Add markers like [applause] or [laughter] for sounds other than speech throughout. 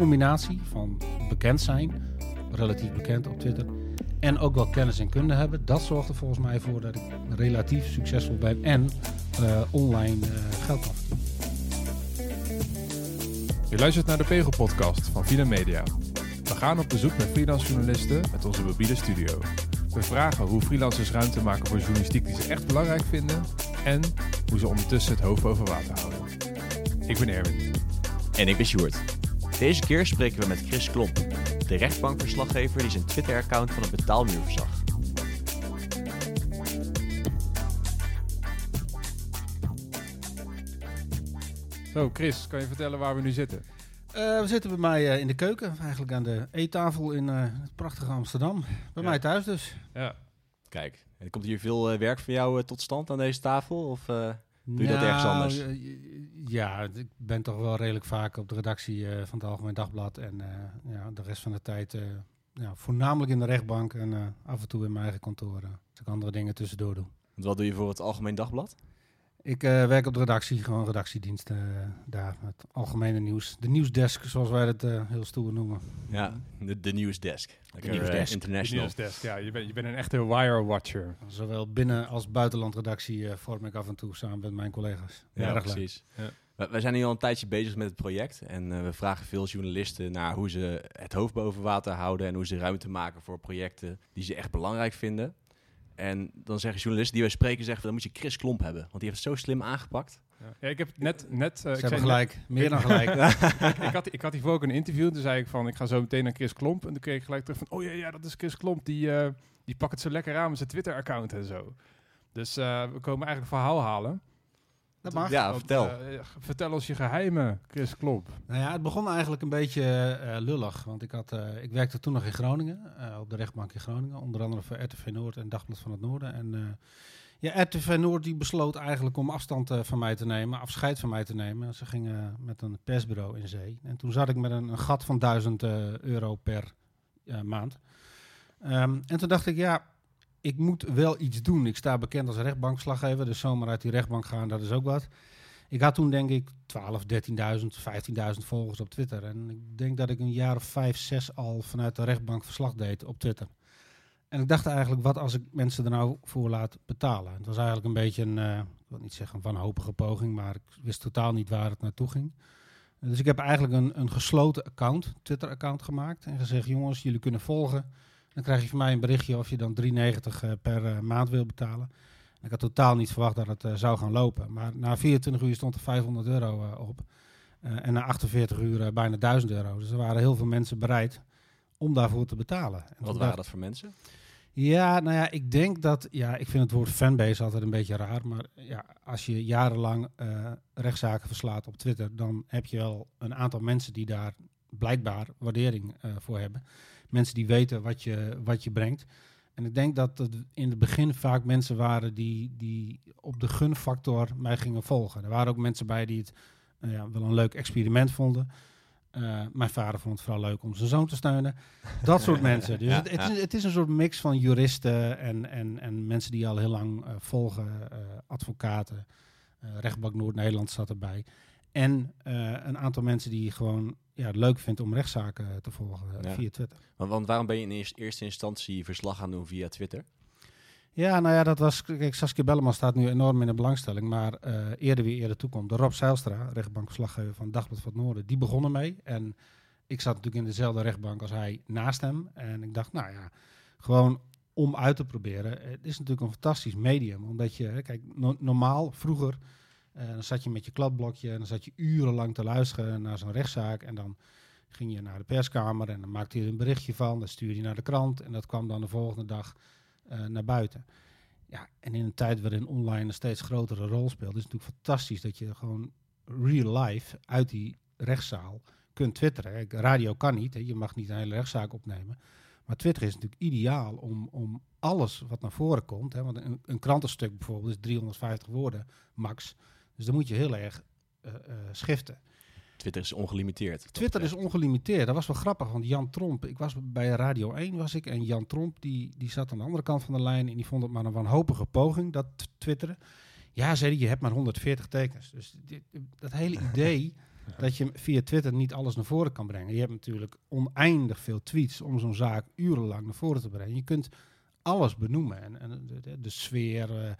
combinatie van bekend zijn, relatief bekend op Twitter, en ook wel kennis en kunde hebben, dat zorgt er volgens mij voor dat ik relatief succesvol ben en uh, online uh, geld kan verdienen. Je luistert naar de Pegel-podcast van Vina Media. We gaan op bezoek met freelance journalisten met onze mobiele studio. We vragen hoe freelancers ruimte maken voor journalistiek die ze echt belangrijk vinden en hoe ze ondertussen het hoofd boven water houden. Ik ben Erwin. En ik ben Sjoerd. Deze keer spreken we met Chris Klomp, de rechtbankverslaggever die zijn Twitter-account van het betaalmuur verzag. Zo, Chris, kan je vertellen waar we nu zitten? Uh, we zitten bij mij uh, in de keuken, eigenlijk aan de eettafel in uh, het prachtige Amsterdam. Bij ja. mij thuis dus. Ja. Kijk, er komt hier veel werk voor jou tot stand aan deze tafel? Of doe je dat ergens nou, anders? Ja, ik ben toch wel redelijk vaak op de redactie van het Algemeen Dagblad. En ja, de rest van de tijd ja, voornamelijk in de rechtbank en af en toe in mijn eigen kantoor. als ik andere dingen tussendoor doe. wat doe je voor het Algemeen Dagblad? Ik uh, werk op de redactie, gewoon redactiediensten uh, daar. Het algemene nieuws. De nieuwsdesk, zoals wij het uh, heel stoer noemen. Ja, de, de nieuwsdesk. De nieuwsdesk. International. De nieuwsdesk, ja. Je bent, je bent een echte wire-watcher. Zowel binnen- als buitenlandredactie vorm ik af en toe samen met mijn collega's. Ja, ja precies. Ja. Wij zijn hier al een tijdje bezig met het project. En we vragen veel journalisten naar hoe ze het hoofd boven water houden. En hoe ze ruimte maken voor projecten die ze echt belangrijk vinden. En dan zeggen journalisten die wij spreken, zeggen dan moet je Chris Klomp hebben. Want die heeft het zo slim aangepakt. Ja, ja ik heb net... net uh, ik zei gelijk, meer dan [laughs] gelijk. ik, ik, had, ik had hiervoor ook een interview. Toen zei ik van, ik ga zo meteen naar Chris Klomp. En toen kreeg ik gelijk terug van, oh ja, ja dat is Chris Klomp. Die, uh, die pakt het zo lekker aan met zijn Twitter-account en zo. Dus uh, we komen eigenlijk verhaal halen. Dat mag. Ja, vertel. Uh, vertel ons je geheimen, Chris Klomp. Nou ja, het begon eigenlijk een beetje uh, lullig. Want ik, had, uh, ik werkte toen nog in Groningen, op de rechtbank in Groningen. Onder andere voor RTV Noord en Dagblad van het Noorden. En ja, RTV Noord die besloot eigenlijk om afstand van mij te nemen, afscheid van mij te nemen. Ze gingen met een persbureau in zee. En toen zat ik met een, een gat van 1000 euro per maand. Um, en toen dacht ik, ja, ik moet wel iets doen. Ik sta bekend als rechtbankslaggever, dus zomaar uit die rechtbank gaan, dat is ook wat. Ik had toen denk ik 12, 13.000, 15.000 volgers op Twitter. En ik denk dat ik een jaar of vijf, zes al vanuit de rechtbank verslag deed op Twitter. En ik dacht eigenlijk, wat als ik mensen er nou voor laat betalen? Het was eigenlijk een beetje een, uh, ik wil niet zeggen een wanhopige poging, maar ik wist totaal niet waar het naartoe ging. Dus ik heb eigenlijk een, een gesloten account, Twitter-account gemaakt en gezegd, jongens, jullie kunnen volgen. Dan krijg je van mij een berichtje of je dan 3,90 uh, per uh, maand wil betalen. Ik had totaal niet verwacht dat het uh, zou gaan lopen. Maar na 24 uur stond er 500 euro op. En na 48 uur bijna 1000 euro. Dus er waren heel veel mensen bereid om daarvoor te betalen. En Wat waren dat voor mensen? Ja, nou ja, ik denk dat... Ja, ik vind het woord fanbase altijd een beetje raar. Maar ja, als je jarenlang rechtszaken verslaat op Twitter... dan heb je wel een aantal mensen die daar blijkbaar waardering voor hebben mensen die weten wat je, wat je brengt. En ik denk dat het in het begin vaak mensen waren die, die op de gunfactor mij gingen volgen. Er waren ook mensen bij die het uh, ja, wel een leuk experiment vonden. Uh, mijn vader vond het vooral leuk om zijn zoon te steunen. Dat soort [laughs] mensen. Dus ja, het, het, ja. is, het, is, een soort mix van juristen en, en, en mensen die al heel lang uh, volgen. advocaten. rechtbank Noord-Nederland zat erbij. En een aantal mensen die gewoon ja, het leuk vindt om rechtszaken te volgen ja. via Twitter. Want, want, waarom ben je in eerste, instantie verslag gaan doen via Twitter? Ja, nou ja, dat was. Kijk, Saskia Belleman staat nu enorm in de belangstelling. Maar uh, eerder wie eerder toekomt. De Rob Zijlstra, rechtbankverslaggever van Dagblad van het Noorden, die begon ermee. En ik zat natuurlijk in dezelfde rechtbank als hij naast hem. En ik dacht, nou ja, gewoon om uit te proberen. Het is natuurlijk een fantastisch medium. Omdat je, kijk, no normaal, vroeger uh, dan zat je met je kladblokje en dan zat je urenlang te luisteren naar zo'n rechtszaak. En dan ging je naar de perskamer en dan maakte je er een berichtje van. Dat stuurde je naar de krant en dat kwam dan de volgende dag uh, naar buiten. Ja, en in een tijd waarin online een steeds grotere rol speelt, is het natuurlijk fantastisch dat je gewoon real life uit die rechtszaal kunt twitteren. Radio kan niet, hè, je mag niet een hele rechtszaak opnemen. Maar Twitter is natuurlijk ideaal om, om alles wat naar voren komt. Hè, want een, een krantenstuk bijvoorbeeld is 350 woorden max. Dus dan moet je heel erg uh, uh, schiften. Twitter is ongelimiteerd. Twitter is ongelimiteerd. Dat was wel grappig, want Jan Tromp, ik was bij Radio 1 was ik, en Jan Tromp die, die zat aan de andere kant van de lijn en die vond het maar een wanhopige poging, dat twitteren. Ja, zei hij, je hebt maar 140 tekens. Dus dit, dat hele [laughs] idee dat je via Twitter niet alles naar voren kan brengen. Je hebt natuurlijk oneindig veel tweets om zo'n zaak urenlang naar voren te brengen. Je kunt alles benoemen. En, en de, de, sfeer, uh,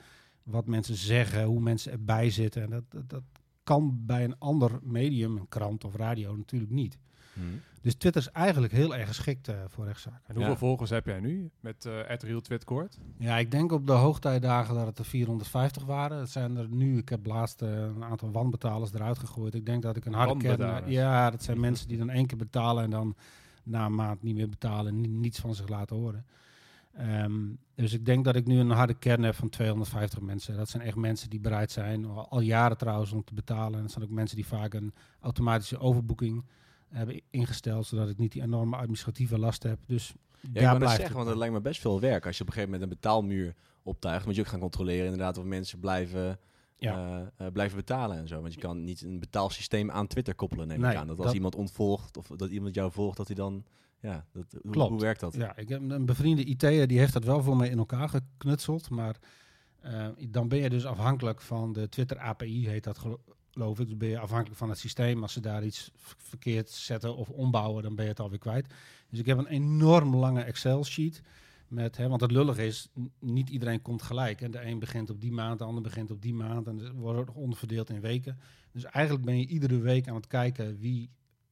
wat mensen zeggen, hoe mensen erbij zitten. En dat, dat, dat, kan bij een ander medium, een krant of radio, natuurlijk niet. Hmm. Dus Twitter is eigenlijk heel erg geschikt uh, voor rechtszaken. En hoeveel volgers heb jij nu met uh, Real Twitcourt? Ja, ik denk op de hoogtijdagen dat het er 450 waren. Het zijn er nu, ik heb laatst uh, een aantal wanbetalers eruit gegooid. Ik denk dat ik een harde kern... Ja, dat zijn mensen die dan één keer betalen en dan na een maand niet meer betalen en niets van zich laten horen. Um, dus ik denk dat ik nu een harde kern heb van 250 mensen. Dat zijn echt mensen die bereid zijn, al jaren trouwens, om te betalen. En dat zijn ook mensen die vaak een automatische overboeking hebben ingesteld, zodat ik niet die enorme administratieve last heb. Dus ja, daar ik blijft zeggen, want het lijkt me best veel werk als je op een gegeven moment een betaalmuur optuigt. Moet je ook gaan controleren inderdaad of mensen blijven, ja. uh, blijven betalen en zo. Want je kan niet een betaalsysteem aan Twitter koppelen, neem ik aan. Dat als iemand ontvolgt of dat iemand jou volgt, dat hij dan... Ja, dat, hoe, Klopt. hoe werkt dat? Ja, ik heb een bevriende IT'er, die heeft dat wel voor mij in elkaar geknutseld. Maar uh, dan ben je dus afhankelijk van de Twitter API, heet dat geloof ik. Dus ben je afhankelijk van het systeem. Als ze daar iets verkeerd zetten of ombouwen, dan ben je het alweer kwijt. Dus ik heb een enorm lange Excel-sheet. Met, hè, want het lullig is, niet iedereen komt gelijk. En de een begint op die maand, de ander begint op die maand. En het wordt onderverdeeld in weken. Dus eigenlijk ben je iedere week aan het kijken wie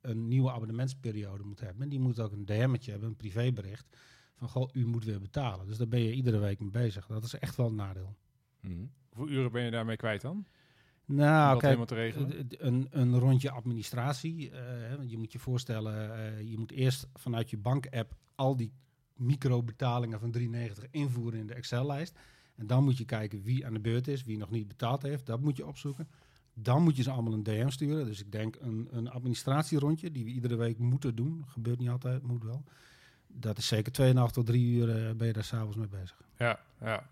een nieuwe abonnementsperiode moet hebben. En die moet ook een DM'tje hebben, een privébericht. Van, goh, u moet weer betalen. Dus daar ben je iedere week mee bezig. Dat is echt wel een nadeel. Mm. Hoeveel uren ben je daarmee kwijt dan? Nou, kijk, een, een rondje administratie. Uh, je moet je voorstellen, uh, je moet eerst vanuit je bank-app al die microbetalingen van 3,90 invoeren in de Excel-lijst. En dan moet je kijken wie aan de beurt is, wie nog niet betaald heeft. Dat moet je opzoeken. Dan moet je ze allemaal een DM sturen. Dus ik denk een, een administratierondje die we iedere week moeten doen. Gebeurt niet altijd, moet wel. Dat is zeker 2,5 tot 3 uur uh, ben je daar s'avonds mee bezig. Ja, ja.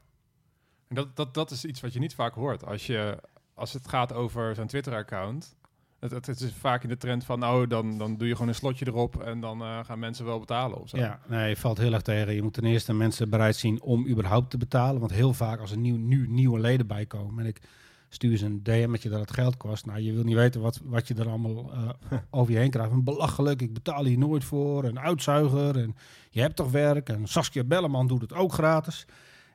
En dat, dat, dat is iets wat je niet vaak hoort. Als je als het gaat over zijn Twitter-account, het, het, is vaak in de trend van, nou, dan, dan doe je gewoon een slotje erop en dan uh, gaan mensen wel betalen of zo. Ja, nee, valt heel erg tegen. Je moet ten eerste mensen bereid zien om überhaupt te betalen. Want heel vaak als er nieuw, nu nieuwe leden bij komen en ik stuur ze een DM'tje dat het geld kost. Nou, je wil niet weten wat, wat je er allemaal uh, [laughs] over je heen krijgt. Een belachelijk, ik betaal hier nooit voor. Een uitzuiger en je hebt toch werk. En Saskia Belleman doet het ook gratis.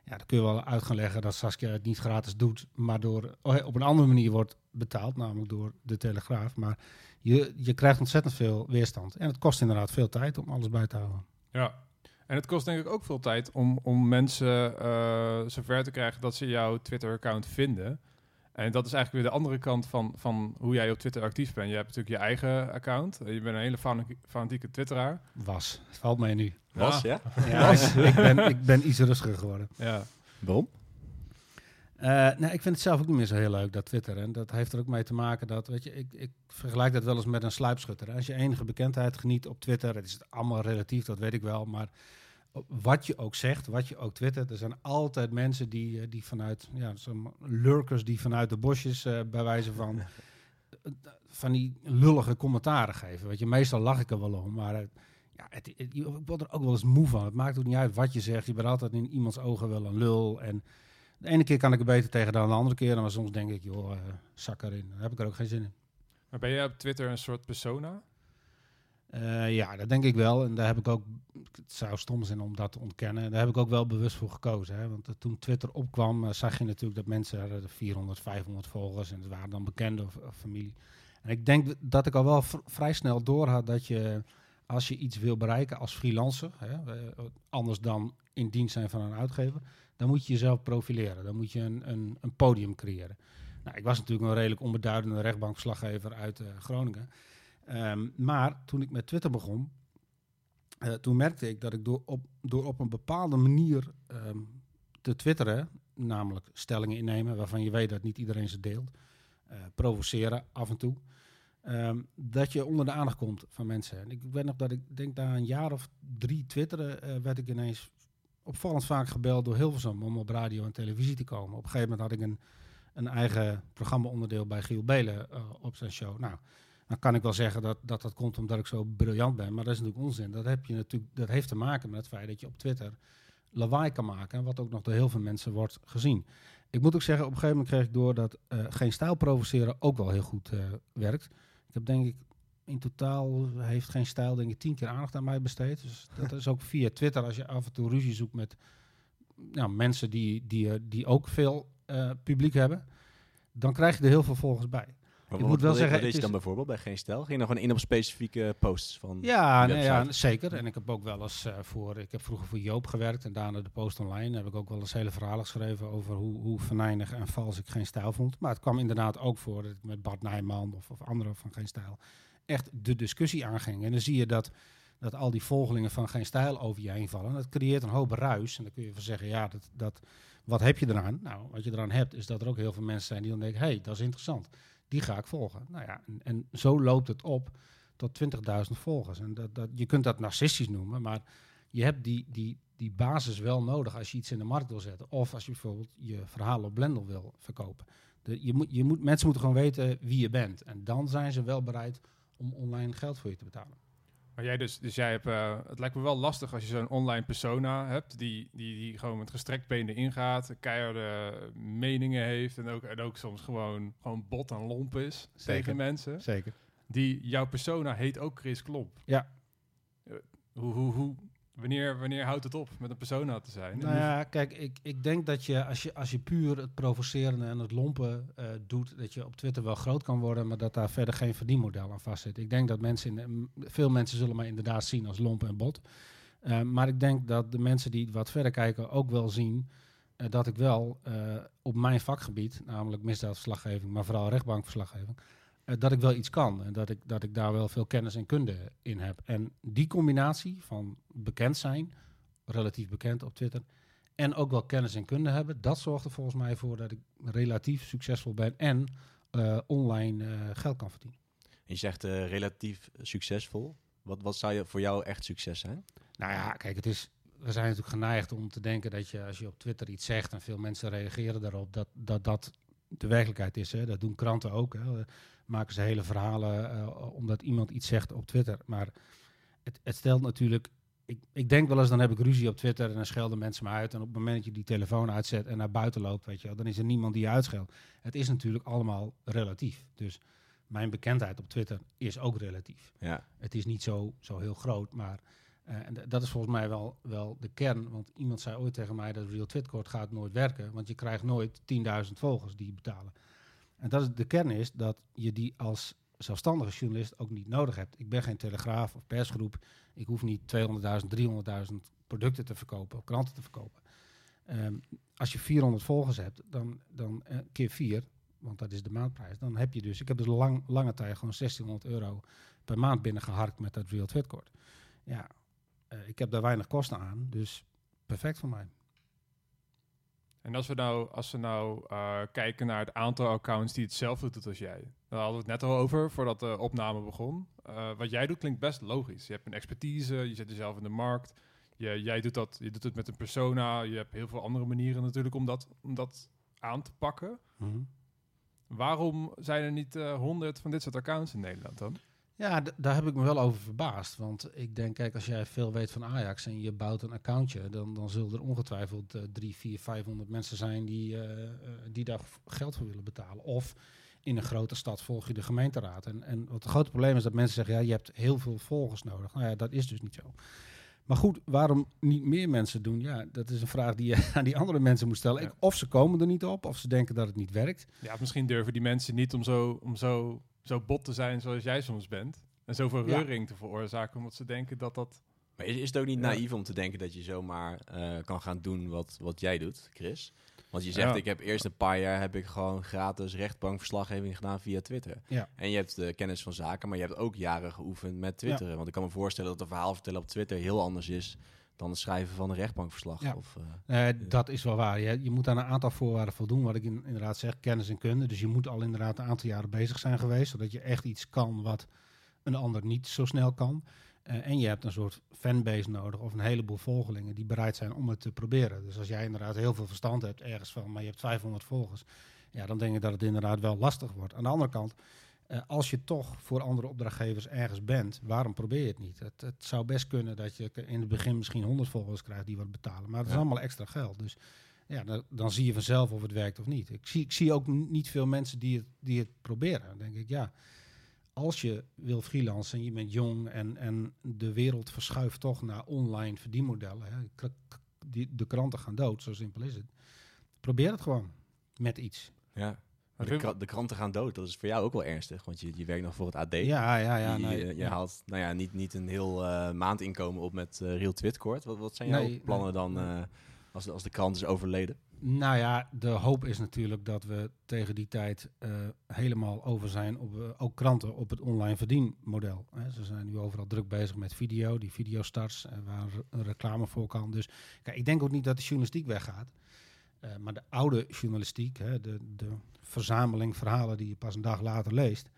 Ja, dan kun je wel uit gaan leggen dat Saskia het niet gratis doet, maar door, oh, op een andere manier wordt betaald, namelijk door de Telegraaf. Maar je, je krijgt ontzettend veel weerstand. En het kost inderdaad veel tijd om alles bij te houden. Ja, en het kost denk ik ook veel tijd om, om mensen uh, zover te krijgen dat ze jouw Twitter-account vinden. En dat is eigenlijk weer de andere kant van, van hoe jij op Twitter actief bent. Je hebt natuurlijk je eigen account. Je bent een hele fanatieke twitteraar. Was. Het valt mij nu. Was, ja? Ja, ik, ben, ik ben iets rustiger geworden. Ja. Waarom? Uh, nou, ik vind het zelf ook niet meer zo heel leuk, dat Twitter. En dat heeft er ook mee te maken dat, weet je, ik, ik vergelijk dat wel eens met een sluipschutter. Als je enige bekendheid geniet op Twitter, het is allemaal relatief, dat weet ik wel, maar wat je ook zegt, wat je ook twittert, er zijn altijd mensen die, eh, die vanuit, ja, zo'n lurkers die vanuit de bosjes, uh, bij wijze van, [laughs] van die lullige commentaren geven. Weet je, meestal lach ik er wel om, maar ja, het, het, je wordt er ook wel eens moe van. Het maakt ook niet uit wat je zegt, je bent altijd in iemands ogen wel een lul. En de ene keer kan ik er beter tegen dan de andere keer, maar soms denk ik, joh, uh, zak erin. Dan heb ik er ook geen zin in. Maar ben je op Twitter een soort persona? Uh, ja, dat denk ik wel. En daar heb ik ook, het zou stom zijn om dat te ontkennen, daar heb ik ook wel bewust voor gekozen. Hè? Want uh, toen Twitter opkwam, uh, zag je natuurlijk dat mensen hadden 400, 500 volgers en het waren dan bekenden of, of, familie. En ik denk dat ik al wel vrij snel door had dat je, als je iets wil bereiken als freelancer, hè, anders dan in dienst zijn van een uitgever, dan moet je jezelf profileren. Dan moet je een, een, een podium creëren. Nou, ik was natuurlijk een redelijk onbeduidende rechtbankslaggever uit Groningen. Ehm, maar toen ik met Twitter begon, uh, toen merkte ik dat ik door op, door op een bepaalde manier um, te twitteren, namelijk stellingen innemen waarvan je weet dat niet iedereen ze deelt, uh, provoceren af en toe, um, dat je onder de aandacht komt van mensen. En ik weet nog dat ik denk na een jaar of drie twitteren, uh, werd ik ineens opvallend vaak gebeld door Hilversum om op radio en televisie te komen. Op een gegeven moment had ik een, een eigen programma-onderdeel bij Giel Belen op zijn show. Nou, dan kan ik wel zeggen dat, dat dat komt omdat ik zo briljant ben. Maar dat is natuurlijk onzin. Dat, heb je natuurlijk, dat heeft te maken met het feit dat je op Twitter lawaai kan maken. Wat ook nog door heel veel mensen wordt gezien. Ik moet ook zeggen, op een gegeven moment kreeg ik door dat uh, geen stijl provoceren ook wel heel goed uh, werkt. Ik heb denk ik in totaal heeft geen stijl denk ik tien keer aandacht aan mij besteed. Dus dat is ook via Twitter als je af en toe ruzie zoekt met nou, mensen die, die, eh, die ook veel eh, publiek hebben, dan krijg je er heel veel volgers bij. Maar Ik wat- moet wel wat zeggen, deed het je dan bijvoorbeeld bij Geen Stijl? Ging je dan gewoon in op specifieke posts van... Ja, nee, ja, zeker. En ik heb ook wel eens eh, voor, ik heb vroeger voor Joop gewerkt en daarna de Post Online. Heb ik ook wel eens hele verhalen geschreven over hoe, hoe venijnig en vals ik geen stijl vond. Maar het kwam inderdaad ook voor dat ik met Bart Nijman of, of anderen van geen stijl echt de discussie aanging. En dan zie je dat, dat al die volgelingen van geen stijl over je heen vallen. Dat creëert een hoop ruis. En dan kun je van zeggen, ja, dat, dat, wat heb je eraan? Nou, wat je eraan hebt, is dat er ook heel veel mensen zijn die dan denken, hé, hey, dat is interessant. Die ga ik volgen. Nou ja, en, en zo loopt het op tot 20.000 volgers. En dat, dat, je kunt dat narcistisch noemen, maar je hebt die, die, die basis wel nodig als je iets in de markt wil zetten. Of als je bijvoorbeeld je verhaal op Blendel wil verkopen. De, je moet, je moet, mensen moeten gewoon weten wie je bent. En dan zijn ze wel bereid om online geld voor je te betalen. Maar jij dus, dus jij hebt, eh, het lijkt me wel lastig als je zo'n online persona hebt, die, die, die gewoon met gestrekt benen ingaat, keiharde meningen heeft en ook, en ook soms gewoon, gewoon bot en lomp is Zeker. tegen mensen. Zeker. Die, jouw persona heet ook Chris Klomp. Ja. Eh, Hoe, hoe, hoe, wanneer, wanneer houdt het op met een persona te zijn? Nou ja, kijk, ik, ik denk dat je als, je als je puur het provocerende en het lompen eh, doet, dat je op Twitter wel groot kan worden, maar dat daar verder geen verdienmodel aan vastzit. Ik denk dat mensen, in, veel mensen zullen mij inderdaad zien als lompen en bot. Eh, maar ik denk dat de mensen die wat verder kijken ook wel zien eh, dat ik wel op mijn vakgebied, namelijk misdaadverslaggeving, maar vooral rechtbankverslaggeving, dat ik wel iets kan. En dat ik, dat ik daar wel veel kennis en kunde in heb. En die combinatie van bekend zijn, relatief bekend op Twitter, en ook wel kennis en kunde hebben, dat zorgt er volgens mij voor dat ik relatief succesvol ben en eh, online eh, geld kan verdienen. Je zegt eh, relatief succesvol. Wat, wat zou je voor jou echt succes zijn? Nou ja, kijk, het is, we zijn natuurlijk geneigd om te denken dat je als je op Twitter iets zegt en veel mensen reageren daarop, dat dat, dat de werkelijkheid is. Hè. Dat doen kranten ook. Hè. Maken ze hele verhalen eh, omdat iemand iets zegt op Twitter. Maar het, het stelt natuurlijk. Ik, ik denk wel eens, dan heb ik ruzie op Twitter en dan schelden mensen me uit. En op het moment dat je die telefoon uitzet en naar buiten loopt, weet je, wel, dan is er niemand die je uitscheldt. Het is natuurlijk allemaal relatief. Dus mijn bekendheid op Twitter is ook relatief. Ja. Het is niet zo, zo heel groot, maar en d- dat is volgens mij wel, wel de kern. Want iemand zei ooit tegen mij dat Real Twitcourt gaat nooit werken, want je krijgt nooit 10.000 volgers die betalen. En dat is, de kern is dat je die als zelfstandige journalist ook niet nodig hebt. Ik ben geen telegraaf of persgroep. Ik hoef niet 200.000, 300.000 producten te verkopen of kranten te verkopen. Ehm, als je 400 volgers hebt, dan, dan eh, keer 4, want dat is de maandprijs, dan heb je dus, ik heb dus lang, lange tijd gewoon 1600 euro per maand binnengeharkt met dat Real Twitcourt. Ja, eh, ik heb daar weinig kosten aan, dus perfect voor mij. En als we nou, als we nou eh, kijken naar het aantal accounts die hetzelfde doet als jij. Daar hadden we het net al over voordat de opname begon. Eh, wat jij doet klinkt best logisch. Je hebt een expertise, je zet jezelf in de markt. Je, jij doet, dat, je doet het met een persona. Je hebt heel veel andere manieren natuurlijk om dat, om dat aan te pakken. Waarom zijn er niet honderd van dit soort accounts in Nederland dan? Ja, daar heb ik me wel over verbaasd. Want ik denk, kijk, als jij veel weet van Ajax en je bouwt een accountje, dan, dan zullen er ongetwijfeld eh, drie, vier, vijfhonderd mensen zijn die, eh, eh, die daar geld voor willen betalen. Of in een grote stad volg je de gemeenteraad. En, en wat het grote probleem is dat mensen zeggen, ja, je hebt heel veel volgers nodig. Nou ja, dat is dus niet zo. Maar goed, waarom niet meer mensen doen? Ja, dat is een vraag die je [laughs] aan die andere mensen moet stellen. Ja. Ik- of ze komen er niet op, of ze denken dat het niet werkt. Ja, misschien durven die mensen niet om zo, om zo, zo bot te zijn zoals jij soms bent. En zoveel Ja. reuring te veroorzaken, omdat ze denken dat dat... Maar is, is het ook niet Ja. naïef om te denken dat je zomaar eh, kan gaan doen wat, wat jij doet, Chris? Want je zegt, Ja. ik heb eerst een paar jaar heb ik gewoon gratis rechtbankverslaggeving gedaan via Twitter. Ja. En je hebt de kennis van zaken, maar je hebt ook jaren geoefend met Twitteren. Want ik kan me voorstellen dat een verhaal vertellen op Twitter heel anders is dan het schrijven van een rechtbankverslag. Ja. Of, eh, Eh, dat is wel waar. Je, je moet aan een aantal voorwaarden voldoen. Wat ik in- inderdaad zeg, kennis en kunde. Dus je moet al inderdaad een aantal jaren bezig zijn geweest. Zodat je echt iets kan wat een ander niet zo snel kan. Eh, en je hebt een soort fanbase nodig of een heleboel volgelingen die bereid zijn om het te proberen. Dus als jij inderdaad heel veel verstand hebt ergens van, maar je hebt 500 volgers. Ja, dan denk ik dat het inderdaad wel lastig wordt. Aan de andere kant, eh, als je toch voor andere opdrachtgevers ergens bent, waarom probeer je het niet? Het, het zou best kunnen dat je in het begin misschien 100 volgers krijgt die wat betalen. Maar het is allemaal extra geld. Dus ja, dan, dan zie je vanzelf of het werkt of niet. Ik zie, ik zie ook niet veel mensen die het, die het proberen. Dan denk ik, ja, als je wil freelancen en je bent jong en, en de wereld verschuift toch naar online verdienmodellen. Hè. De kranten gaan dood, zo simpel is het. Probeer het gewoon met iets. Ja. De, kra- de kranten gaan dood. Dat is voor jou ook wel ernstig, want je, je werkt nog voor het AD. Ja, ja, ja. je, nee, je, je haalt nou ja, niet, niet een heel eh, maandinkomen op met eh Real Twitcourt. Wat, wat zijn jouw Nee, plannen dan eh, als, de, als de krant is overleden? Nou ja, de hoop is natuurlijk dat we tegen die tijd helemaal over zijn, op, ook kranten, op het online verdienmodel. Hè. Ze zijn nu overal druk bezig met video, die videostarts, eh, waar re- reclame voor kan. Dus kijk, ik denk ook niet dat de journalistiek weggaat. Eh, maar de oude journalistiek, hè, de, de verzameling verhalen die je pas een dag later leest,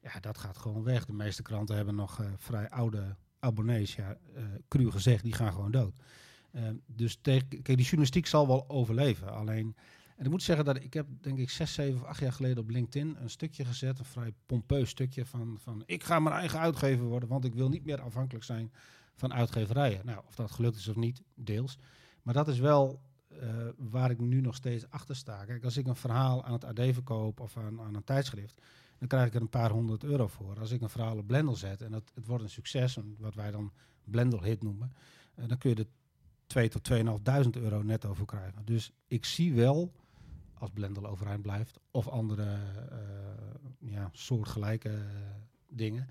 ja, dat gaat gewoon weg. De meeste kranten hebben nog eh, vrij oude abonnees, ja, eh cru gezegd, die gaan gewoon dood. Dus kijk, die journalistiek zal wel overleven. Alleen, en ik moet zeggen dat ik heb, denk ik, zes, zeven of acht jaar geleden op LinkedIn een stukje gezet, een vrij pompeus stukje van, van ik ga mijn eigen uitgever worden, want ik wil niet meer afhankelijk zijn van uitgeverijen. Nou, of dat gelukt is of niet, deels. Maar dat is wel eh, waar ik nu nog steeds achter sta. Kijk, als ik een verhaal aan het AD verkoop of aan, aan een tijdschrift, dan krijg ik er een paar honderd euro voor. Als ik een verhaal op Blendel zet en het, het wordt een succes, wat wij dan Blendel hit noemen, eh, dan kun je er 2 tot 2.500 euro netto voor krijgen. Dus ik zie wel, als Blendel overeind blijft, of andere eh, ja, soortgelijke dingen,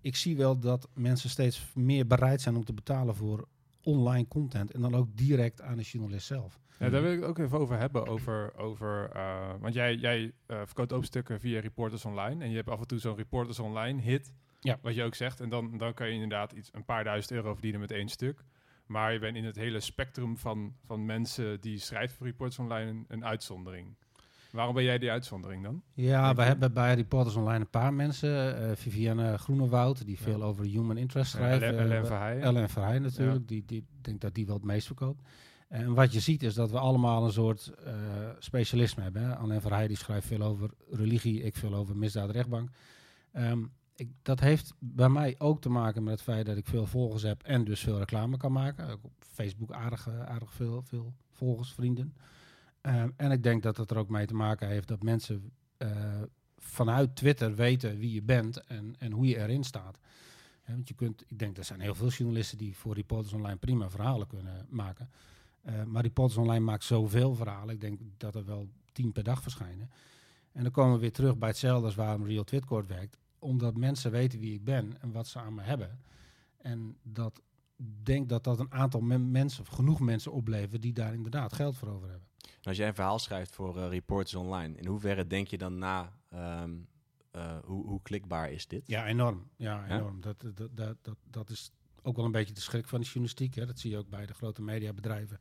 ik zie wel dat mensen steeds meer bereid zijn om te betalen voor online content en dan ook direct aan de journalist zelf. Ja, daar wil ik het ook even over hebben. Over, over, eh, want jij, jij eh, verkoopt ook stukken via Reporters Online. En je hebt af en toe zo'n Reporters Online hit. Ja. Wat je ook zegt. En dan, dan kan je inderdaad iets, een paar duizend euro verdienen met één stuk. Maar je bent in het hele spectrum van, van mensen die schrijven voor Reporters Online een, een uitzondering. Waarom ben jij die uitzondering dan? Ja, we hebben bij Reporters Online een paar mensen. eh Vivienne Groenewoud, die Ja. veel over human interest schrijft. Ellen- Eh, Ellen Verheijen. Ellen Verheij natuurlijk. Die, die denk dat die wel het meest verkoopt. En wat je ziet is dat we allemaal een soort eh, specialisme hebben. Hè. Ellen Verheij die schrijft veel over religie, ik veel over misdaadrechtbank. Ehm, ik, dat heeft bij mij ook te maken met het feit dat ik veel volgers heb en dus veel reclame kan maken. Ook op Facebook aardig, aardig veel, veel volgers, vrienden. Ehm, en ik denk dat het er ook mee te maken heeft dat mensen eh, vanuit Twitter weten wie je bent en, en hoe je erin staat. Want je kunt, ik denk er zijn heel veel journalisten die voor Reporters Online prima verhalen kunnen maken. Eh, maar Reporters Online maakt zoveel verhalen. Ik denk dat er wel tien per dag verschijnen. En dan komen we weer terug bij hetzelfde als waarom Real Twitcourt werkt. Omdat mensen weten wie ik ben en wat ze aan me hebben. En dat denk dat dat een aantal men- mensen, of genoeg mensen oplevert die daar inderdaad geld voor over hebben. En als jij een verhaal schrijft voor eh, Reporters Online, in hoeverre denk je dan na ehm, eh, hoe, hoe klikbaar is dit? Ja, enorm. Ja, Ja? enorm. Dat, dat, dat, dat, dat is ook wel een beetje de schrik van de journalistiek. Hè. Dat zie je ook bij de grote mediabedrijven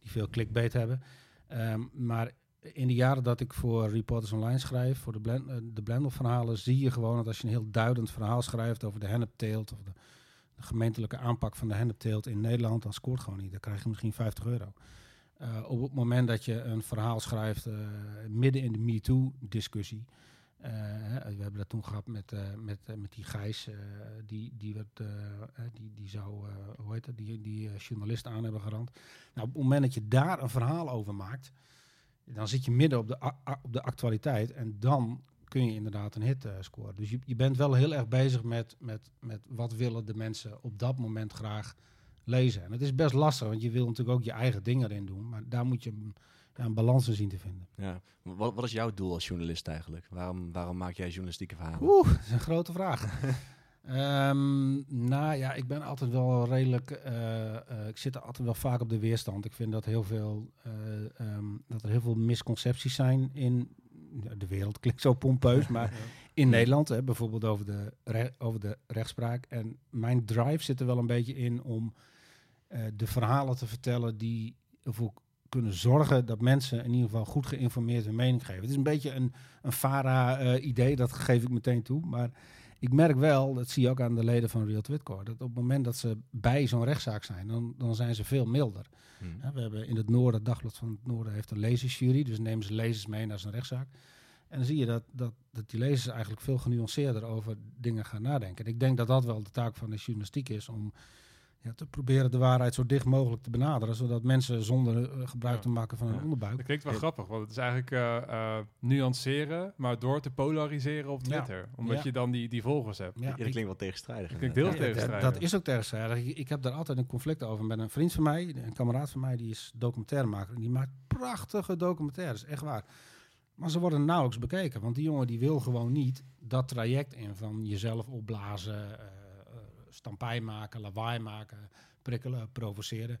die veel clickbait hebben. Ehm, maar in de jaren dat ik voor Reporters Online schrijf, voor de, blend, eh, de Blendel-verhalen, zie je gewoon dat als je een heel duidend verhaal schrijft over de hennepteelt of de, de gemeentelijke aanpak van de hennepteelt in Nederland, dan scoort gewoon niet. Dan krijg je misschien 50 euro. Eh, op het moment dat je een verhaal schrijft eh, midden in de MeToo-discussie, eh, we hebben dat toen gehad met, met, met die Gijs, die, die, werd, die, die zou, hoe heet dat, die, die journalist aan hebben gerand. Nou, op het moment dat je daar een verhaal over maakt, dan zit je midden op de, op de actualiteit en dan kun je inderdaad een hit scoren. Dus je, je bent wel heel erg bezig met, met, met wat willen de mensen op dat moment graag lezen. En het is best lastig, want je wil natuurlijk ook je eigen dingen erin doen, maar daar moet je een, ja, een balans in zien te vinden. Ja. Wat, wat is jouw doel als journalist eigenlijk? Waarom, waarom maak jij journalistieke verhalen? Oeh, dat is een grote vraag. [laughs] Ehm, nou ja, ik ben altijd wel redelijk. eh, eh, ik zit altijd wel vaak op de weerstand. Ik vind dat, heel veel, eh, ehm, dat er heel veel misconcepties zijn in de wereld. [laughs] Klinkt zo pompeus, maar [laughs] in Nederland, hè, bijvoorbeeld over de, over de rechtspraak. En mijn drive zit er wel een beetje in om de verhalen te vertellen die ervoor kunnen zorgen dat mensen in ieder geval goed geïnformeerd hun mening geven. Het is een beetje een, een FARA-idee, dat geef ik meteen toe. Maar ik merk wel, dat zie je ook aan de leden van Real Twitcore, dat op het moment dat ze bij zo'n rechtszaak zijn, dan, dan zijn ze veel milder. Hm. Hè, We hebben in het Noorden, het Dagblad van het Noorden heeft een lezersjury, dus nemen ze lezers mee naar zo'n rechtszaak. En dan zie je dat, dat, dat die lezers eigenlijk veel genuanceerder over dingen gaan nadenken. En ik denk dat dat wel de taak van de journalistiek is om ja, te proberen de waarheid zo dicht mogelijk te benaderen, zodat mensen zonder eh, gebruik Ja. te maken van hun Ja. onderbuik. Dat klinkt wel Ja. grappig, want het is eigenlijk eh, eh, nuanceren, maar door te polariseren op Ja. Twitter. Omdat Ja. je dan die, die volgers hebt. Ja, Ja, dat klinkt wel tegenstrijdig. Dat klinkt heel Ja, tegenstrijdig. Dat is ook tegenstrijdig. Ik, ik heb daar altijd een conflict over met een vriend van mij, een kameraad van mij, die is documentairemaker. En die maakt prachtige documentaires, echt waar. Maar ze worden nauwelijks bekeken, want die jongen die wil gewoon niet dat traject in van jezelf opblazen, stampij maken, lawaai maken, prikkelen, provoceren.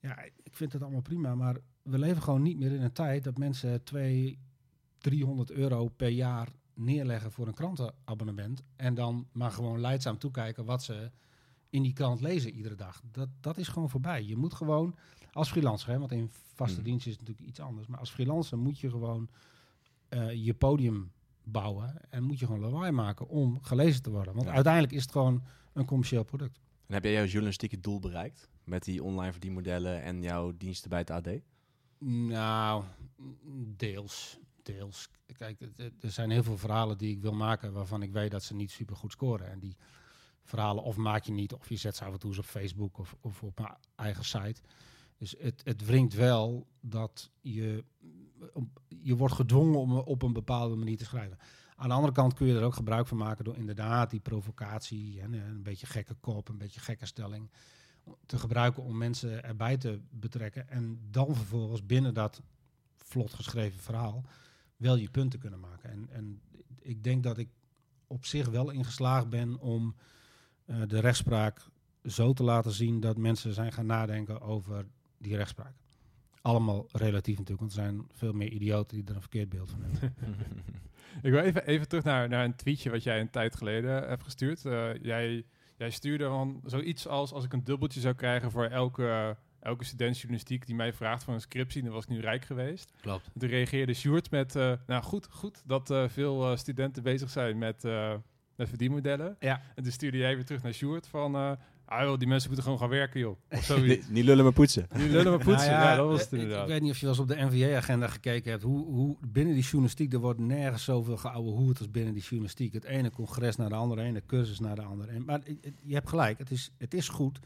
Ja, ik vind het allemaal prima, maar we leven gewoon niet meer in een tijd dat mensen 200, 300 euro per jaar neerleggen voor een krantenabonnement en dan maar gewoon leidzaam toekijken wat ze in die krant lezen iedere dag. Dat, dat is gewoon voorbij. Je moet gewoon als freelancer, hè, want in vaste Hmm. dienst is het natuurlijk iets anders, maar als freelancer moet je gewoon eh, je podium bouwen en moet je gewoon lawaai maken om gelezen te worden. Want Ja. uiteindelijk is het gewoon een commercieel product. En heb jij jouw journalistieke doel bereikt met die online verdienmodellen en jouw diensten bij het AD? Nou, deels. Deels. Kijk, er zijn heel veel verhalen die ik wil maken waarvan ik weet dat ze niet super goed scoren. En die verhalen of maak je niet, of je zet ze af en toe eens op Facebook of, of op mijn eigen site. Dus het, het wringt wel dat je, je wordt gedwongen om op een bepaalde manier te schrijven. Aan de andere kant kun je er ook gebruik van maken door inderdaad die provocatie en een beetje gekke kop, een beetje gekke stelling te gebruiken om mensen erbij te betrekken. En dan vervolgens binnen dat vlot geschreven verhaal wel je punten kunnen maken. En, en ik denk dat ik op zich wel ingeslaagd ben om eh, de rechtspraak zo te laten zien dat mensen zijn gaan nadenken over die rechtspraak. Allemaal relatief natuurlijk, want er zijn veel meer idioten die er een verkeerd beeld van hebben. [laughs] Ik wil even, even terug naar, naar een tweetje wat jij een tijd geleden hebt gestuurd. Eh, jij, jij stuurde van zoiets als als ik een dubbeltje zou krijgen voor elke, elke student journalistiek die mij vraagt voor een scriptie, dan was ik nu rijk geweest. Klopt. Toen reageerde Sjoerd met, eh, nou goed, goed dat eh, veel eh, studenten bezig zijn met, eh, met verdienmodellen. Ja. En toen stuurde jij weer terug naar Sjoerd van, eh ah joh, die mensen moeten gewoon gaan werken joh. Of zoiets. niet, niet lullen maar poetsen. Die lullen maar poetsen. Nou ja, dat was het ik- inderdaad. Ik weet niet of je wel eens op de NVA-agenda gekeken hebt. Hoe, hoe binnen die journalistiek, er wordt nergens zoveel geouwe hoed als binnen die journalistiek. Het ene congres naar de andere, ene cursus naar de andere. En, maar het- het- je hebt gelijk, het is, het is goed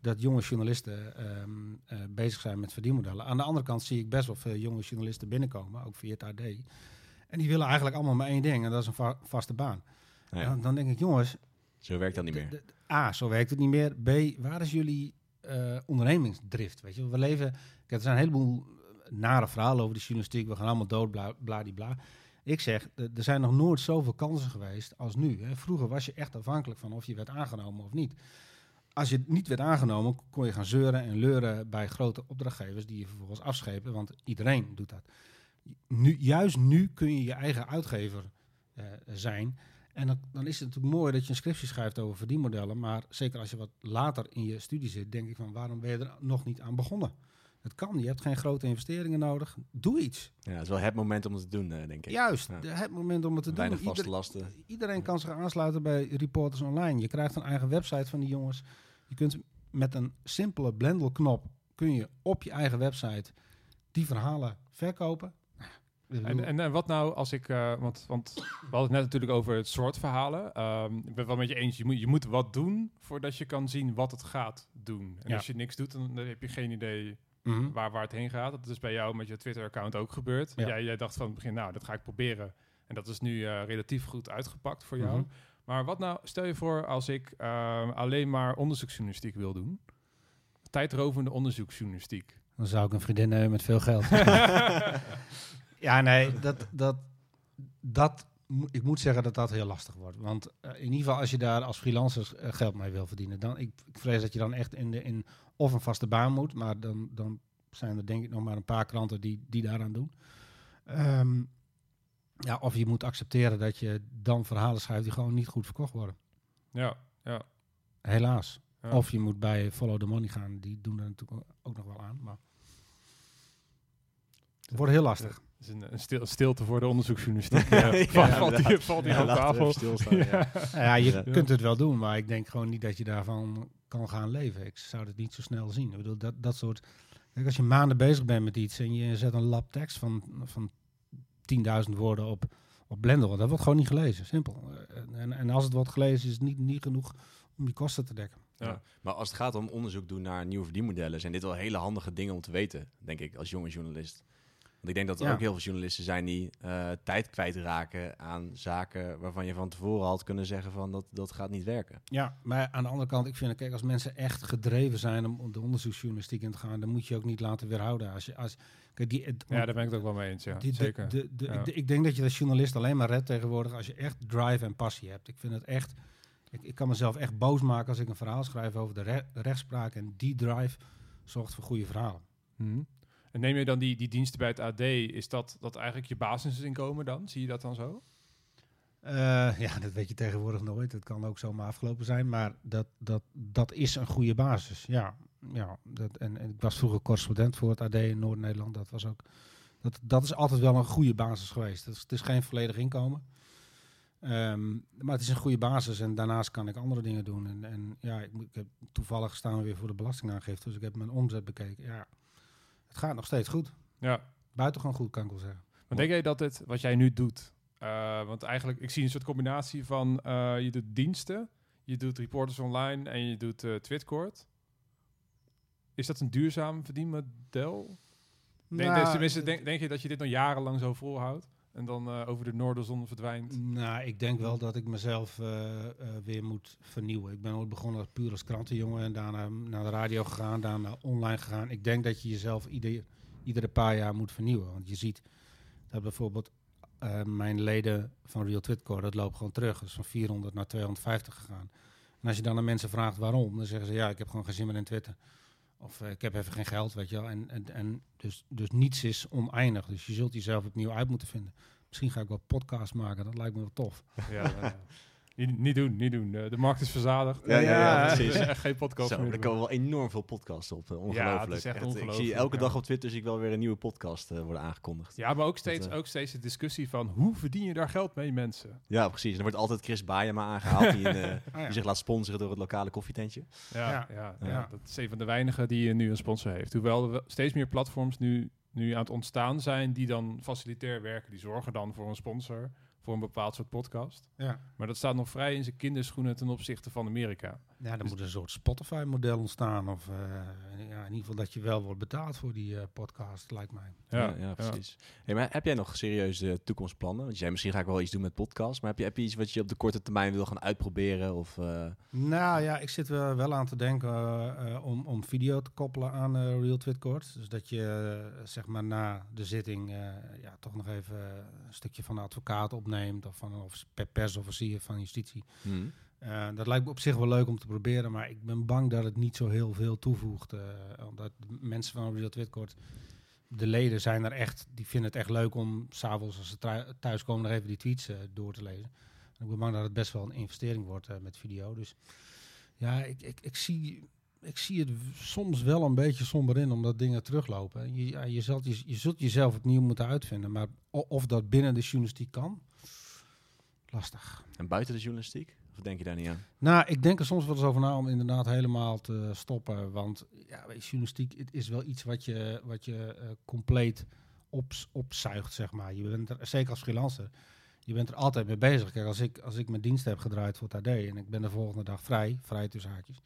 dat jonge journalisten ehm, eh, bezig zijn met verdienmodellen. Aan de andere kant zie ik best wel veel jonge journalisten binnenkomen, ook via het AD. En die willen eigenlijk allemaal maar één ding, en dat is een va- vaste baan. En ja, dan, dan denk ik, jongens, zo werkt dat niet meer. A, zo werkt het niet meer. B, waar is jullie eh, ondernemingsdrift? Weet je, we leven. Kijk, er zijn een heleboel nare verhalen over de journalistiek. We gaan allemaal dood, bla, bladibla. Ik zeg, er er zijn nog nooit zoveel kansen geweest als nu. Hè. Vroeger was je echt afhankelijk van of je werd aangenomen of niet. Als je niet werd aangenomen, kon je gaan zeuren en leuren bij grote opdrachtgevers die je vervolgens afschepen, want iedereen doet dat. Nu, juist nu kun je je eigen uitgever eh, zijn. En dan, dan is het natuurlijk mooi dat je een scriptie schrijft over verdienmodellen. Maar zeker als je wat later in je studie zit, denk ik van waarom ben je er nog niet aan begonnen? Het kan, je hebt geen grote investeringen nodig. Doe iets. Ja, het is wel het moment om het te doen, eh, denk ik. Juist, Ja. het moment om het te Weinig doen. vaste Ieder- lasten. iedereen kan zich aansluiten bij Reporters Online. Je krijgt een eigen website van die jongens. Je kunt met een simpele blendelknop kun je op je eigen website die verhalen verkopen. En, en, en wat nou als ik, eh, want, want we hadden het net natuurlijk over het soort verhalen. Ehm, ik ben het wel met je eens, je moet, je moet wat doen voordat je kan zien wat het gaat doen. En Ja. als je niks doet, dan, dan heb je geen idee mhm. waar, waar het heen gaat. Dat is bij jou met je Twitter-account ook gebeurd. Ja. Jij, jij dacht van het begin, nou, dat ga ik proberen. En dat is nu eh, relatief goed uitgepakt voor jou. Mhm. Maar wat nou, stel je voor als ik ehm, alleen maar onderzoeksjournalistiek wil doen. Tijdrovende onderzoeksjournalistiek. Dan zou ik een vriendin hebben met veel geld. [laughs] [laughs] ja, nee, dat, dat, dat, ik moet zeggen dat dat heel lastig wordt. Want eh, in ieder geval als je daar als freelancer eh, geld mee wil verdienen, dan ik, ik vrees dat je dan echt in, de, in of een vaste baan moet, maar dan, dan zijn er denk ik nog maar een paar kranten die, die daaraan doen. Ehm, ja, of je moet accepteren dat je dan verhalen schrijft die gewoon niet goed verkocht worden. Ja, ja. Helaas. ja. Of je moet bij Follow the Money gaan. Die doen er natuurlijk ook nog wel aan. Maar het wordt heel lastig. Is een, een stil- stilte voor de onderzoeksjournalistiek. [laughs] eh, Ja, [laughs] valt die, valt die we tafel. stilstaan, ja. Ja, je Ja. kunt het wel doen, maar ik denk gewoon niet dat je daarvan kan gaan leven. Ik zou het niet zo snel zien. Ik bedoel, dat, dat soort... Kijk, als je maanden bezig bent met iets en je zet een lab tekst van, van 10.000 woorden op, op Blender, dat wordt gewoon niet gelezen. Simpel. Eh, En, en als het wordt gelezen, is het niet, niet genoeg om je kosten te dekken. Ja. Ja. Maar als het gaat om onderzoek doen naar nieuwe verdienmodellen, zijn dit wel hele handige dingen om te weten, denk ik, als jonge journalist. Want ik denk dat er Ja. ook heel veel journalisten zijn die eh, tijd kwijtraken aan zaken waarvan je van tevoren had kunnen zeggen van dat, dat gaat niet werken. Ja, maar aan de andere kant, ik vind, kijk, als mensen echt gedreven zijn om de onderzoeksjournalistiek in te gaan, dan moet je ook niet laten weerhouden. Als je, als, kijk, die, het- Ja, daar ben ik het ook wel mee eens. Ja, die- de- zeker. de- de- Ja. ik, ik denk dat je als journalist alleen maar redt tegenwoordig als je echt drive en passie hebt. Ik vind het echt, ik, ik kan mezelf echt boos maken als ik een verhaal schrijf over de re- rechtspraak en die drive zorgt voor goede verhalen. Mhm. En neem je dan die, die diensten bij het AD, is dat, dat eigenlijk je basisinkomen dan? Zie je dat dan zo? Eh, ja, dat weet je tegenwoordig nooit. Het kan ook zomaar afgelopen zijn, maar dat, dat, dat is een goede basis. Ja, ja dat, en, ik was vroeger correspondent voor het AD in Noord-Nederland. Dat, was ook, dat, dat is altijd wel een goede basis geweest. Het is, geen volledig inkomen. Ehm, maar het is een goede basis en daarnaast kan ik andere dingen doen. En, en ja, ik, ik heb toevallig staan we weer voor de belastingaangifte, dus ik heb mijn omzet bekeken. Ja, het gaat nog steeds goed. Ja. Buitengewoon goed, kan ik wel zeggen. Maar denk jij dat dit, wat jij nu doet, eh, want eigenlijk, ik zie een soort combinatie van, eh, je doet diensten, je doet reporters online en je doet eh Twitcourt. Is dat een duurzaam verdienmodel? Nou, dus tenminste, denk, denk je dat je dit nog jarenlang zo volhoudt en dan eh, over de noorderzon verdwijnt? Nou, ik denk wel dat ik mezelf eh, eh, weer moet vernieuwen. Ik ben ooit begonnen als puur als krantenjongen en daarna naar de radio gegaan, daarna online gegaan. Ik denk dat je jezelf ieder, iedere paar jaar moet vernieuwen. Want je ziet dat bijvoorbeeld mijn leden van Real Twitcore, dat loopt gewoon terug. Dat is van 400 naar 250 gegaan. En als je dan aan mensen vraagt waarom, dan zeggen ze ja, ik heb gewoon geen zin meer in Twitter. Of eh, ik heb even geen geld, weet je wel. En, en, en dus, dus niets is oneindig. Dus je zult jezelf opnieuw uit moeten vinden. Misschien ga ik wel podcast maken, dat lijkt me wel tof. Ja. Niet, niet doen, niet doen. Eh, de markt is verzadigd. Ja, ja, ja, Er precies. [laughs] is echt geen podcast Zo, meer. er komen wel enorm veel podcasts op. eh, Ja, Ongelooflijk. het is echt Ik ongelooflijk, zie elke ja. dag op Twitter zie ik wel weer een nieuwe podcast eh, worden aangekondigd. Ja, maar ook steeds, ook steeds de discussie van hoe verdien je daar geld mee, mensen? Ja, precies. En er wordt altijd Chris Bajema aangehaald die, Ah, [laughs] ja. die zich laat sponsoren door het lokale koffietentje. Ja, ja. Ja. ja, Ja. dat is een van de weinigen die nu een sponsor heeft. Hoewel er steeds meer platforms nu, nu aan het ontstaan zijn die dan facilitair werken. Die zorgen dan voor een sponsor voor een bepaald soort podcast. Ja. Maar dat staat nog vrij in zijn kinderschoenen ten opzichte van Amerika. Ja, er moet een soort Spotify-model ontstaan. Of eh, ja, in ieder geval dat je wel wordt betaald voor die eh, podcast, lijkt mij. Ja, ja, precies. Hey, maar heb jij nog serieuze toekomstplannen? Want je zei, misschien ga ik wel iets doen met podcast. Maar heb je, heb je iets wat je op de korte termijn wil gaan uitproberen? Of, eh, Nou ja, ik zit er wel aan te denken om, om video te koppelen aan Real Twitcourt. Dus dat je zeg maar na de zitting eh, ja, toch nog even een stukje van de advocaat opneemt. Of van een offic- per- persofficier van justitie. hmm. Eh, dat lijkt me op zich wel leuk om te proberen, maar ik ben bang dat het niet zo heel veel toevoegt. eh, omdat mensen van Real Twitcourt, de leden zijn er echt, die vinden het echt leuk om s'avonds als ze trui- thuiskomen nog even die tweets eh, door te lezen. En ik ben bang dat het best wel een investering wordt met video. Dus ja, ik, ik, ik, zie, ik zie het soms wel een beetje somber in, omdat dingen teruglopen. Je, je, zult, je, je zult jezelf opnieuw moeten uitvinden, maar of dat binnen de journalistiek kan, lastig. En buiten de journalistiek? Of denk je daar niet aan? Nou, ik denk er soms wel eens over na om inderdaad helemaal te stoppen. Want ja, journalistiek het is wel iets wat je, wat je eh, compleet ops, opzuigt, zeg maar. Je bent er, zeker als freelancer, je bent er altijd mee bezig. Kijk, als ik, als ik mijn dienst heb gedraaid voor het AD en ik ben de volgende dag vrij, vrij tussen haakjes.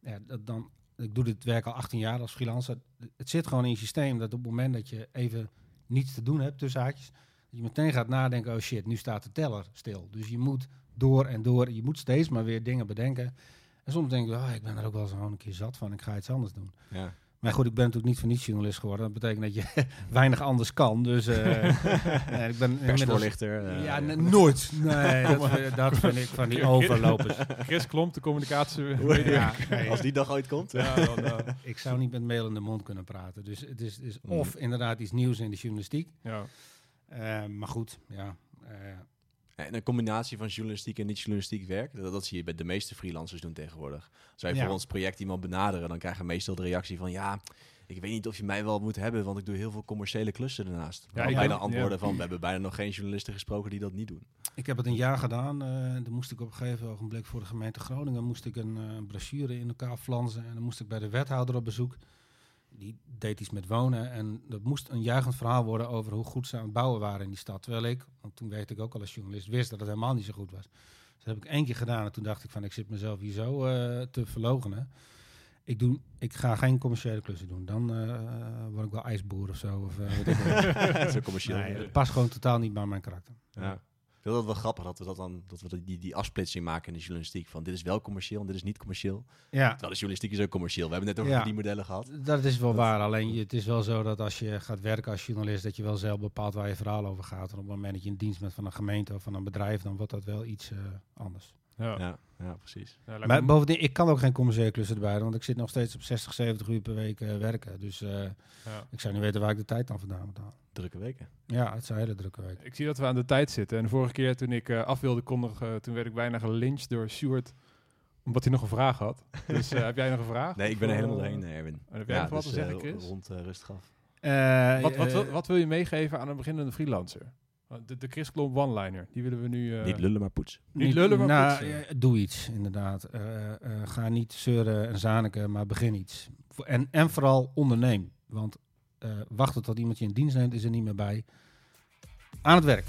Ja, dan, ik doe dit werk al 18 jaar als freelancer. Het zit gewoon in je systeem dat op het moment dat je even niets te doen hebt, tussen haakjes, je meteen gaat nadenken, oh shit, nu staat de teller stil. Dus je moet door en door. Je moet steeds maar weer dingen bedenken. En soms denk ik, ah, ik ben er ook wel eens gewoon een keer zat van. Ik ga iets anders doen. Ja. Maar goed, ik ben natuurlijk niet voor niets journalist geworden. Dat betekent dat je [laughs] weinig anders kan. Dus eh, [laughs] nee, ik ben. Persvoorlichter. eh, Ja, nooit. Nee, [laughs] dat, vind- dat vind ik van die overlopers. Chris Klomp, de communicatie. Ja, nee, Als die dag ooit komt. Ja, dan, eh, ik zou niet met mail in de mond kunnen praten. Dus het is, is Mm. of inderdaad iets nieuws in de journalistiek. ja. Eh, maar goed, ja. eh, En een combinatie van journalistiek en niet-journalistiek werk, dat, dat zie je bij de meeste freelancers doen tegenwoordig. Als wij Ja. voor ons project iemand benaderen, dan krijgen we meestal de reactie van... ja, ik weet niet of je mij wel moet hebben, want ik doe heel veel commerciële klussen ernaast. Ja, Ja, ik bijna antwoorden van, we hebben bijna nog geen journalisten gesproken die dat niet doen. Ik heb het een jaar gedaan. eh toen moest ik op een gegeven ogenblik voor de gemeente Groningen moest ik een eh, brochure in elkaar flansen. En dan moest ik bij de wethouder op bezoek. Die deed iets met wonen. En dat moest een juichend verhaal worden over hoe goed ze aan het bouwen waren in die stad. Terwijl ik, want toen weet ik ook al als journalist, wist dat het helemaal niet zo goed was. Dat heb ik één keer gedaan en toen dacht ik van ik zit mezelf hier zo eh, te verlogenen. Ik, doe, ik ga geen commerciële klussen doen. Dan eh, word ik wel ijsboer of zo. Of, weet ik [laughs] wat. Zo commercieel. nee, het past gewoon totaal niet bij mijn karakter. Ja. Ik vind dat wel grappig dat we dat dan dat we die, die afsplitsing maken in de journalistiek. Van dit is wel commercieel en dit is niet commercieel. Ja, Terwijl de journalistiek is ook commercieel. We hebben het net over Ja. die modellen gehad. dat is wel waar. Alleen je- het is wel zo dat als je gaat werken als journalist, dat je wel zelf bepaalt waar je verhaal over gaat. En op het moment dat je in dienst bent van een gemeente of van een bedrijf, dan wordt dat wel iets eh, anders. Ja. Ja, ja precies. Ja, Maar bovendien, ik kan ook geen commerciële klussen erbij want ik zit nog steeds op 60, 70 uur per week eh, werken. Dus eh, ja. ik zou niet weten waar ik de tijd dan vandaan moet halen. Drukke weken. Ja, het zijn hele drukke weken. Ik zie dat we aan de tijd zitten. En de vorige keer toen ik eh, af wilde kondigen, toen werd ik bijna gelyncht door Stuart. Omdat hij nog een vraag had. Dus eh, [laughs] heb jij nog een vraag? Nee, ik ben er helemaal doorheen, nee, Erwin. En heb jij nog wat te dus, zeggen, eh, Chris? Rond eh, rustig af. Eh, Wat, wat, wat wil je meegeven aan een beginnende freelancer? De, de Chris Klomp one-liner, die willen we nu... eh, Niet lullen, maar poetsen. Niet lullen, maar nou, poetsen. eh, Doe iets, inderdaad. Eh, eh, ga niet zeuren en zaniken, maar begin iets. En, en vooral onderneem. Want eh, wachten tot iemand je in dienst neemt, is er niet meer bij. Aan het werk.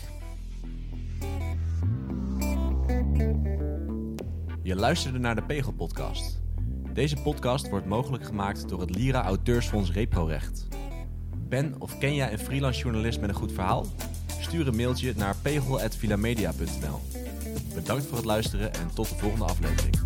Je luisterde naar de Pegel Podcast. Deze podcast wordt mogelijk gemaakt door het Lira Auteursfonds Reprorecht. Ben of ken jij een freelance journalist met een goed verhaal? Stuur een mailtje naar pegel.vilamedia.nl Bedankt voor het luisteren en tot de volgende aflevering.